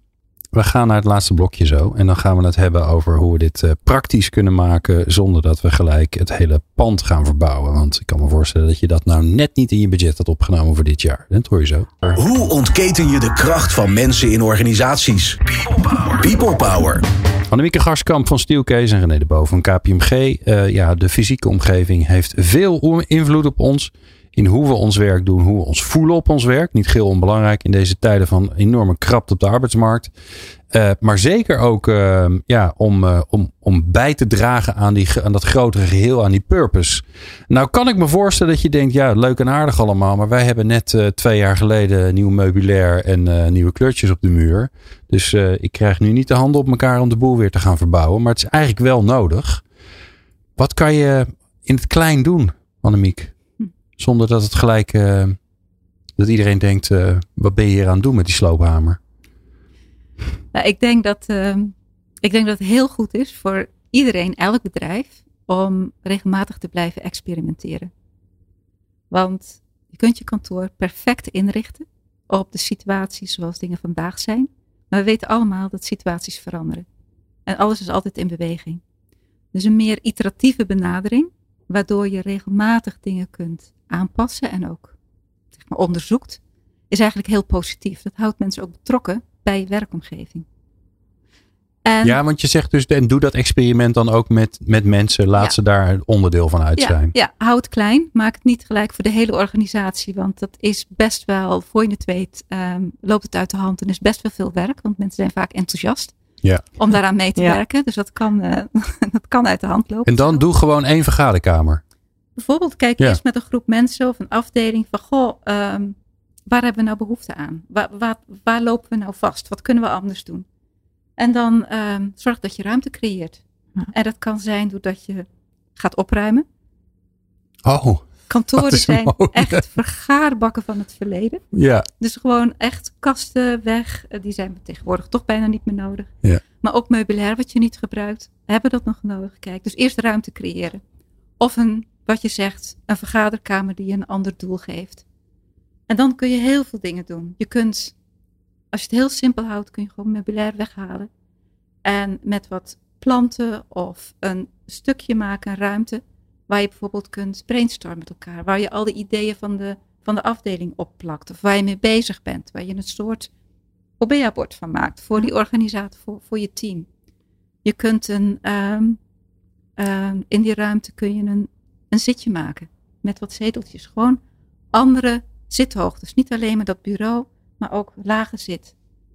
we gaan naar het laatste blokje zo. En dan gaan we het hebben over hoe we dit uh, praktisch kunnen maken. Zonder dat we gelijk het hele pand gaan verbouwen. Want ik kan me voorstellen dat je dat nou net niet in je budget had opgenomen voor dit jaar. Dat hoor je zo. Hoe ontketen je de kracht van mensen in organisaties? People Power. People Power. Annemieke Garskamp van Steelcase en René de Boven van KPMG. Uh, eh, ja, de fysieke omgeving heeft veel invloed op ons in hoe we ons werk doen, hoe we ons voelen op ons werk. Niet geheel onbelangrijk in deze tijden van enorme krapte op de arbeidsmarkt. Uh, maar zeker ook uh, ja, om, uh, om, om bij te dragen aan, die, aan dat grotere geheel, aan die purpose. Nou kan ik me voorstellen dat je denkt, ja, leuk en aardig allemaal. Maar wij hebben net twee jaar geleden nieuw meubilair en nieuwe kleurtjes op de muur. Dus ik krijg nu niet de handen op elkaar om de boel weer te gaan verbouwen. Maar het is eigenlijk wel nodig. Wat kan je in het klein doen, Annemiek? Zonder dat het gelijk, dat iedereen denkt, wat ben je hier aan het doen met die sloophamer? Nou, ik, denk dat, uh, ik denk dat het heel goed is voor iedereen, elk bedrijf, om regelmatig te blijven experimenteren. Want je kunt je kantoor perfect inrichten op de situaties zoals dingen vandaag zijn. Maar we weten allemaal dat situaties veranderen. En alles is altijd in beweging. Dus een meer iteratieve benadering, waardoor je regelmatig dingen kunt aanpassen en ook zeg maar, onderzoekt, is eigenlijk heel positief. Dat houdt mensen ook betrokken bij je werkomgeving. En, ja, want je zegt dus, en doe dat experiment dan ook met, met mensen. Laat ze daar onderdeel van uit zijn. Ja, houd het klein. Maak het niet gelijk voor de hele organisatie. Want dat is best wel, voor je het weet, ehm, loopt het uit de hand. En is best wel veel werk. Want mensen zijn vaak enthousiast. Ja. Om daaraan mee te werken. Dus dat kan, uh, dat kan uit de hand lopen. En dan doe gewoon één vergaderkamer. Bijvoorbeeld kijk eerst met een groep mensen of een afdeling van goh, um, waar hebben we nou behoefte aan? Waar, waar, waar, lopen we nou vast? Wat kunnen we anders doen? En dan um, zorg dat je ruimte creëert. En dat kan zijn doordat je gaat opruimen. Oh. Kantoren zijn echt vergaarbakken van het verleden. Ja. Dus gewoon echt kasten weg. Eh, die zijn tegenwoordig toch bijna niet meer nodig. Ja. Maar ook meubilair wat je niet gebruikt. Hebben dat nog nodig? Kijk, dus eerst ruimte creëren. Of een, wat je zegt, een vergaderkamer die een ander doel geeft. En dan kun je heel veel dingen doen. Je kunt, als je het heel simpel houdt, kun je gewoon meubilair weghalen. En met wat planten of een stukje maken, een ruimte, waar je bijvoorbeeld kunt brainstormen met elkaar. Waar je al de ideeën van de, van de afdeling opplakt. Of waar je mee bezig bent. Waar je een soort OBEA-bord van maakt voor die organisatie, voor, voor je team. Je kunt een, um, um, in die ruimte kun je een, een zitje maken. Met wat zeteltjes. Gewoon andere zithoogtes. Niet alleen maar dat bureau, maar ook lage zit.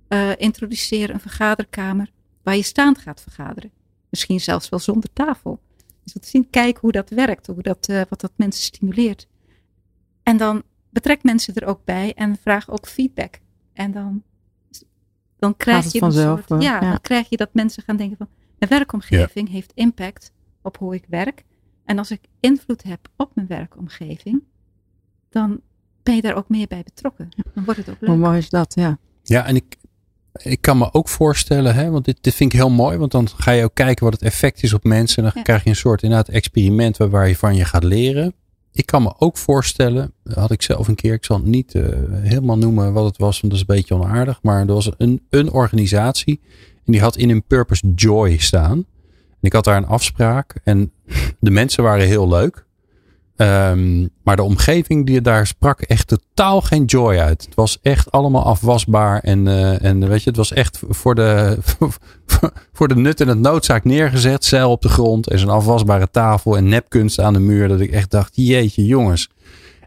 Uh, introduceer een vergaderkamer waar je staand gaat vergaderen. Misschien zelfs wel zonder tafel. Dus wat zien, kijken hoe dat werkt, hoe dat, uh, wat dat mensen stimuleert. En dan betrek mensen er ook bij en vraag ook feedback. En dan, dan krijg je vanzelf, soort, ja, ja, dan krijg je dat mensen gaan denken van mijn werkomgeving heeft impact op hoe ik werk. En als ik invloed heb op mijn werkomgeving, dan ben je daar ook meer bij betrokken. Dan wordt het ook leuk. Hoe mooi is dat, ja. Ja, en ik, ik kan me ook voorstellen, hè, want dit, dit vind ik heel mooi, want dan ga je ook kijken wat het effect is op mensen. En dan krijg je een soort inderdaad experiment waar je van je gaat leren. Ik kan me ook voorstellen, had ik zelf een keer, ik zal het niet uh, helemaal noemen wat het was, want dat is een beetje onaardig. Maar er was een, een organisatie en die had in hun purpose joy staan. En ik had daar een afspraak en de mensen waren heel leuk. Um, maar de omgeving die daar sprak echt totaal geen joy uit. Het was echt allemaal afwasbaar. En, uh, en weet je, het was echt voor de, voor de nut en het noodzaak neergezet. Zeil op de grond en zo'n afwasbare tafel en nepkunst aan de muur. Dat ik echt dacht, jeetje jongens.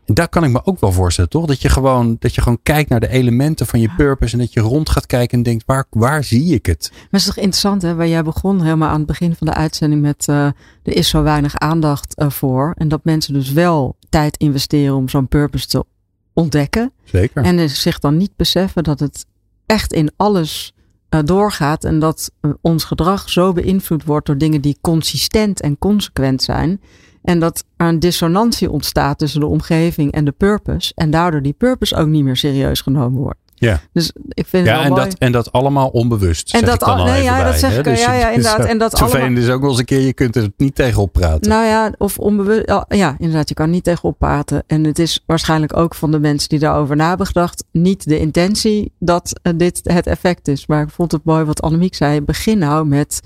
En daar kan ik me ook wel voorstellen, toch? Dat je gewoon, dat je gewoon kijkt naar de elementen van je purpose. En dat je rond gaat kijken en denkt, waar, waar zie ik het? Maar het is toch interessant, hè? Waar jij begon helemaal aan het begin van de uitzending met, uh, er is zo weinig aandacht uh, voor. En dat mensen dus wel tijd investeren om zo'n purpose te ontdekken. Zeker. En zich dan niet beseffen dat het echt in alles uh, doorgaat. En dat ons gedrag zo beïnvloed wordt door dingen die consistent en consequent zijn. En dat er een dissonantie ontstaat tussen de omgeving en de purpose. En daardoor die purpose ook niet meer serieus genomen wordt. Ja. Dus ik vind ja, het en Dat, en dat allemaal onbewust. En dat al, nee, ja, bij, dat zeg ik. Dus ja, ja, inderdaad. en dat allemaal... is ook wel eens een keer, je kunt er niet tegenop praten. Nou ja, of onbewust. Ja, inderdaad, je kan niet tegenop praten. En het is waarschijnlijk ook van de mensen die daarover na hebben gedacht, niet de intentie dat uh, dit het effect is. Maar ik vond het mooi wat Annemiek zei. Begin nou met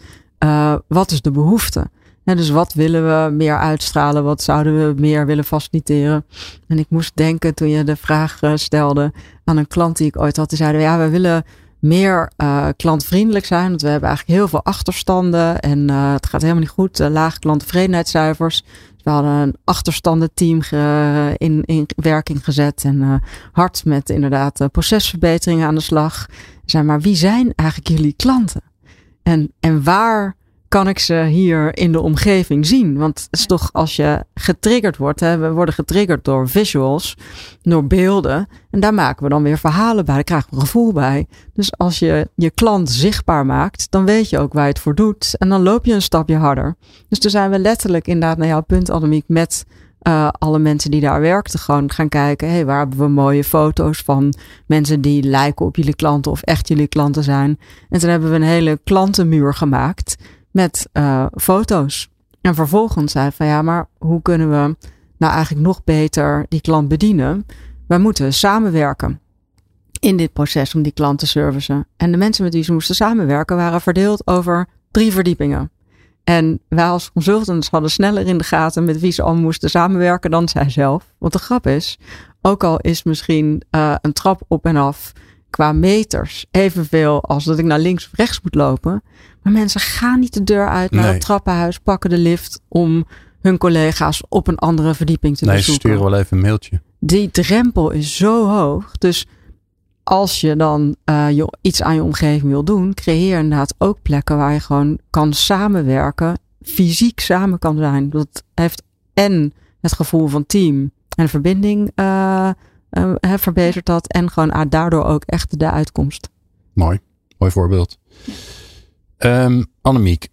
uh, wat is de behoefte? Dus wat willen we meer uitstralen? Wat zouden we meer willen faciliteren? En ik moest denken toen je de vraag uh, stelde aan een klant die ik ooit had. Die zeiden, ja, we willen meer uh, klantvriendelijk zijn. Want we hebben eigenlijk heel veel achterstanden. En uh, het gaat helemaal niet goed. lage klanttevredenheidscijfers. Dus we hadden een achterstandenteam in, in werking gezet. En hard met inderdaad procesverbeteringen aan de slag. Zei maar, wie zijn eigenlijk jullie klanten? En, en waar kan ik ze hier in de omgeving zien? Want het is toch als je getriggerd wordt, hè, we worden getriggerd door visuals, door beelden. En daar maken we dan weer verhalen bij, daar krijgen we een gevoel bij. Dus als je je klant zichtbaar maakt, dan weet je ook waar je het voor doet. En dan loop je een stapje harder. Dus toen zijn we letterlijk inderdaad naar jouw punt, Annemiek, met uh, alle mensen die daar werkten gewoon gaan kijken. Hey, waar hebben we mooie foto's van mensen die lijken op jullie klanten of echt jullie klanten zijn. En toen hebben we een hele klantenmuur gemaakt met uh, foto's. En vervolgens zei van ja, maar hoe kunnen we nou eigenlijk nog beter die klant bedienen? Wij moeten samenwerken in dit proces om die klant te servicen. En de mensen met wie ze moesten samenwerken waren verdeeld over drie verdiepingen. En wij als consultants hadden sneller in de gaten met wie ze al moesten samenwerken dan zij zelf. Want de grap is, ook al is misschien uh, een trap op en af qua meters evenveel als dat ik naar links of rechts moet lopen. Maar mensen gaan niet de deur uit naar het trappenhuis, pakken de lift om hun collega's op een andere verdieping te nee, bezoeken. Nee, sturen wel even een mailtje. Die drempel is zo hoog. Dus als je dan uh, je iets aan je omgeving wil doen, creëer inderdaad ook plekken waar je gewoon kan samenwerken, fysiek samen kan zijn. Dat heeft en het gevoel van team en verbinding uh, uh, verbetert dat en gewoon daardoor ook echt de uitkomst. Mooi, mooi voorbeeld. Um, Annemiek,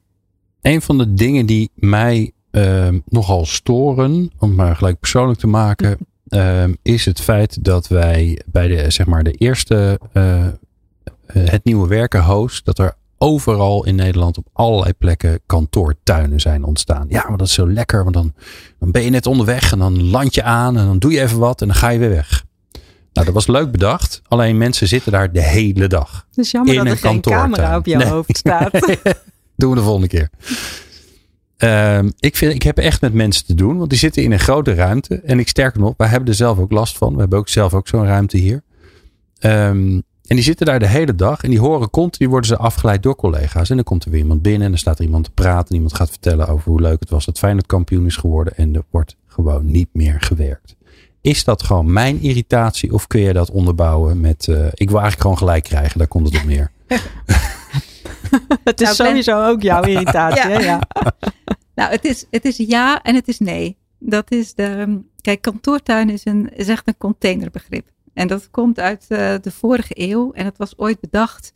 een van de dingen die mij uh, nogal storen, om het maar gelijk persoonlijk te maken, uh, is het feit dat wij bij de, zeg maar, de eerste uh, het nieuwe werken host, dat er overal in Nederland op allerlei plekken kantoortuinen zijn ontstaan. Ja, maar dat is zo lekker, want dan, dan ben je net onderweg en dan land je aan en dan doe je even wat en dan ga je weer weg. Nou, dat was leuk bedacht. Alleen mensen zitten daar de hele dag. Het is jammer in dat er geen camera op jouw nee. hoofd staat. Doen we de volgende keer. Um, ik, vind, ik heb echt met mensen te doen, want die zitten in een grote ruimte. En ik sterker nog, wij hebben er zelf ook last van. We hebben ook zelf ook zo'n ruimte hier. Um, en die zitten daar de hele dag en die horen continu worden ze afgeleid door collega's. En dan komt er weer iemand binnen en dan staat er iemand te praten. En iemand gaat vertellen over hoe leuk het was dat Feyenoord kampioen is geworden. En er wordt gewoon niet meer gewerkt. Is dat gewoon mijn irritatie of kun je dat onderbouwen met... Uh, ik wil eigenlijk gewoon gelijk krijgen, daar komt het op neer. het is nou, sowieso ook jouw irritatie. ja. ja. nou, het is, het is ja en het is nee. Dat is de... Kijk, kantoortuin is, een, is echt een containerbegrip. En dat komt uit uh, de vorige eeuw. En het was ooit bedacht,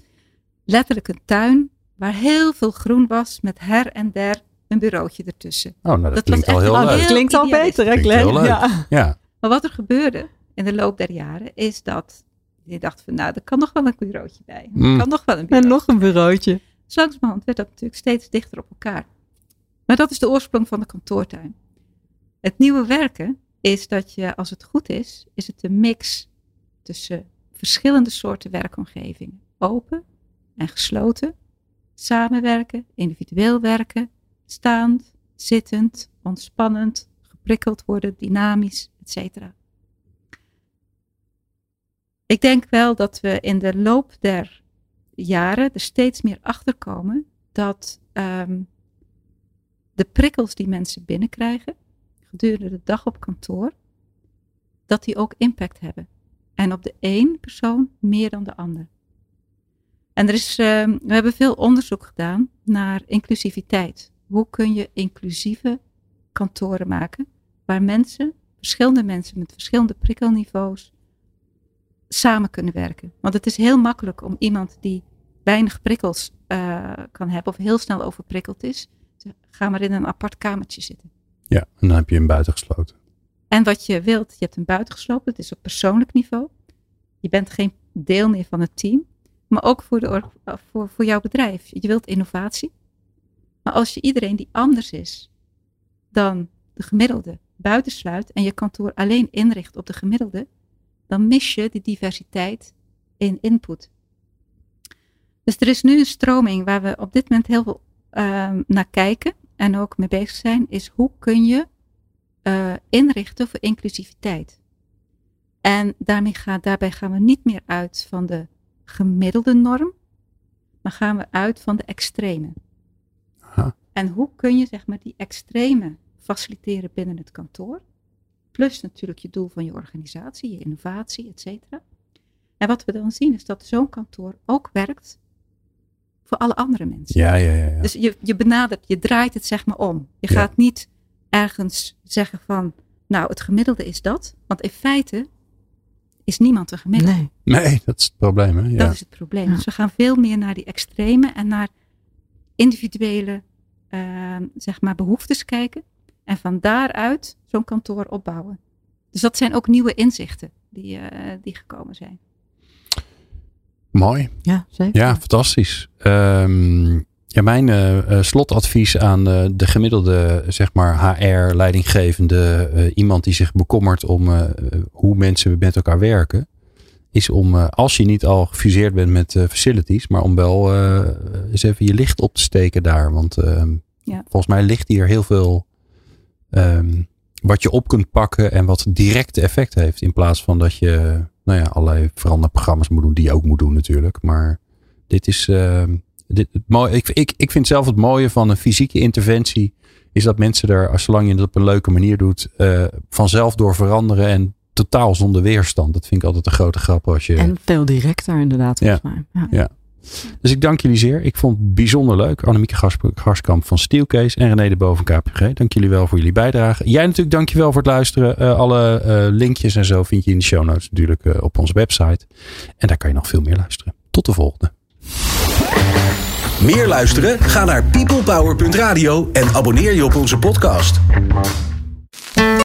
letterlijk een tuin waar heel veel groen was met her en der een bureautje ertussen. Oh, nou dat, dat klinkt al heel leuk. Dat klinkt al beter, hè Glenn? Ja. ja. Maar wat er gebeurde in de loop der jaren is dat je dacht van nou, er kan nog wel een bureautje bij. Er Mm. kan nog wel een bureautje En nog een bureautje. Zo langzamerhand werd dat natuurlijk steeds dichter op elkaar. Maar dat is de oorsprong van de kantoortuin. Het nieuwe werken is dat je, als het goed is, is het een mix tussen verschillende soorten werkomgevingen. Open en gesloten. Samenwerken, individueel werken, staand, zittend, ontspannend, geprikkeld worden, dynamisch, etc. Ik denk wel dat we in de loop der jaren er steeds meer achter komen dat um, de prikkels die mensen binnenkrijgen gedurende de dag op kantoor, dat die ook impact hebben. En op de een persoon meer dan de ander. En er is, uh, we hebben veel onderzoek gedaan naar inclusiviteit. Hoe kun je inclusieve kantoren maken waar mensen, verschillende mensen met verschillende prikkelniveaus, samen kunnen werken. Want het is heel makkelijk om iemand die weinig prikkels uh, kan hebben of heel snel overprikkeld is, te, ga maar in een apart kamertje zitten. Ja, en dan heb je hem buitengesloten. En wat je wilt, je hebt hem buitengesloten, het is op persoonlijk niveau. Je bent geen deel meer van het team, maar ook voor, de, voor, voor jouw bedrijf. Je wilt innovatie. Maar als je iedereen die anders is dan de gemiddelde buitensluit en je kantoor alleen inricht op de gemiddelde, dan mis je de diversiteit in input. Dus er is nu een stroming waar we op dit moment heel veel uh, naar kijken en ook mee bezig zijn, is hoe kun je uh, inrichten voor inclusiviteit. En daarmee gaan, daarbij gaan we niet meer uit van de gemiddelde norm, maar gaan we uit van de extreme. Aha. En hoe kun je zeg maar die extreme faciliteren binnen het kantoor? Plus natuurlijk je doel van je organisatie, je innovatie, et cetera. En wat we dan zien is dat zo'n kantoor ook werkt voor alle andere mensen. Ja, ja, ja. ja. Dus je, je benadert, je draait het zeg maar om. Je Ja. gaat niet ergens zeggen van, nou het gemiddelde is dat. Want in feite is niemand een gemiddelde. Nee. Nee, dat is het probleem. Hè? Ja. Dat is het probleem. Ja. Dus we gaan veel meer naar die extreme en naar individuele ehm, zeg maar behoeftes kijken. En van daaruit zo'n kantoor opbouwen. Dus dat zijn ook nieuwe inzichten die, eh, die gekomen zijn. Mooi. Ja, zeker. Ja, fantastisch. Ehm, ja, mijn eh, eh, slotadvies aan eh, de gemiddelde, zeg maar, HR-leidinggevende, eh, iemand die zich bekommert om eh, hoe mensen met elkaar werken, is om, eh, als je niet al gefuseerd bent met eh, facilities, maar om wel eh, eens even je licht op te steken daar. Want ehm, Ja. volgens mij ligt hier heel veel ehm, wat je op kunt pakken en wat direct effect heeft. In plaats van dat je nou ja, allerlei veranderprogramma's moet doen, die je ook moet doen natuurlijk. Maar dit is ehm, dit, het mooie. Ik, ik, ik vind zelf het mooie van een fysieke interventie. Is dat mensen er, zolang je het op een leuke manier doet, eh, vanzelf door veranderen en totaal zonder weerstand. Dat vind ik altijd een grote grap als je. En veel directer inderdaad, Ja. volgens mij. Ja. Dus ik dank jullie zeer. Ik vond het bijzonder leuk. Annemieke Gars- Garskamp van Steelcase en René de Boven KPG. Dank jullie wel voor jullie bijdrage. Jij natuurlijk dank je wel voor het luisteren. Eh, alle eh, linkjes en zo vind je in de show notes natuurlijk eh, op onze website. En daar kan je nog veel meer luisteren. Tot de volgende. Meer luisteren? Ga naar peoplepower.radio en abonneer je op onze podcast.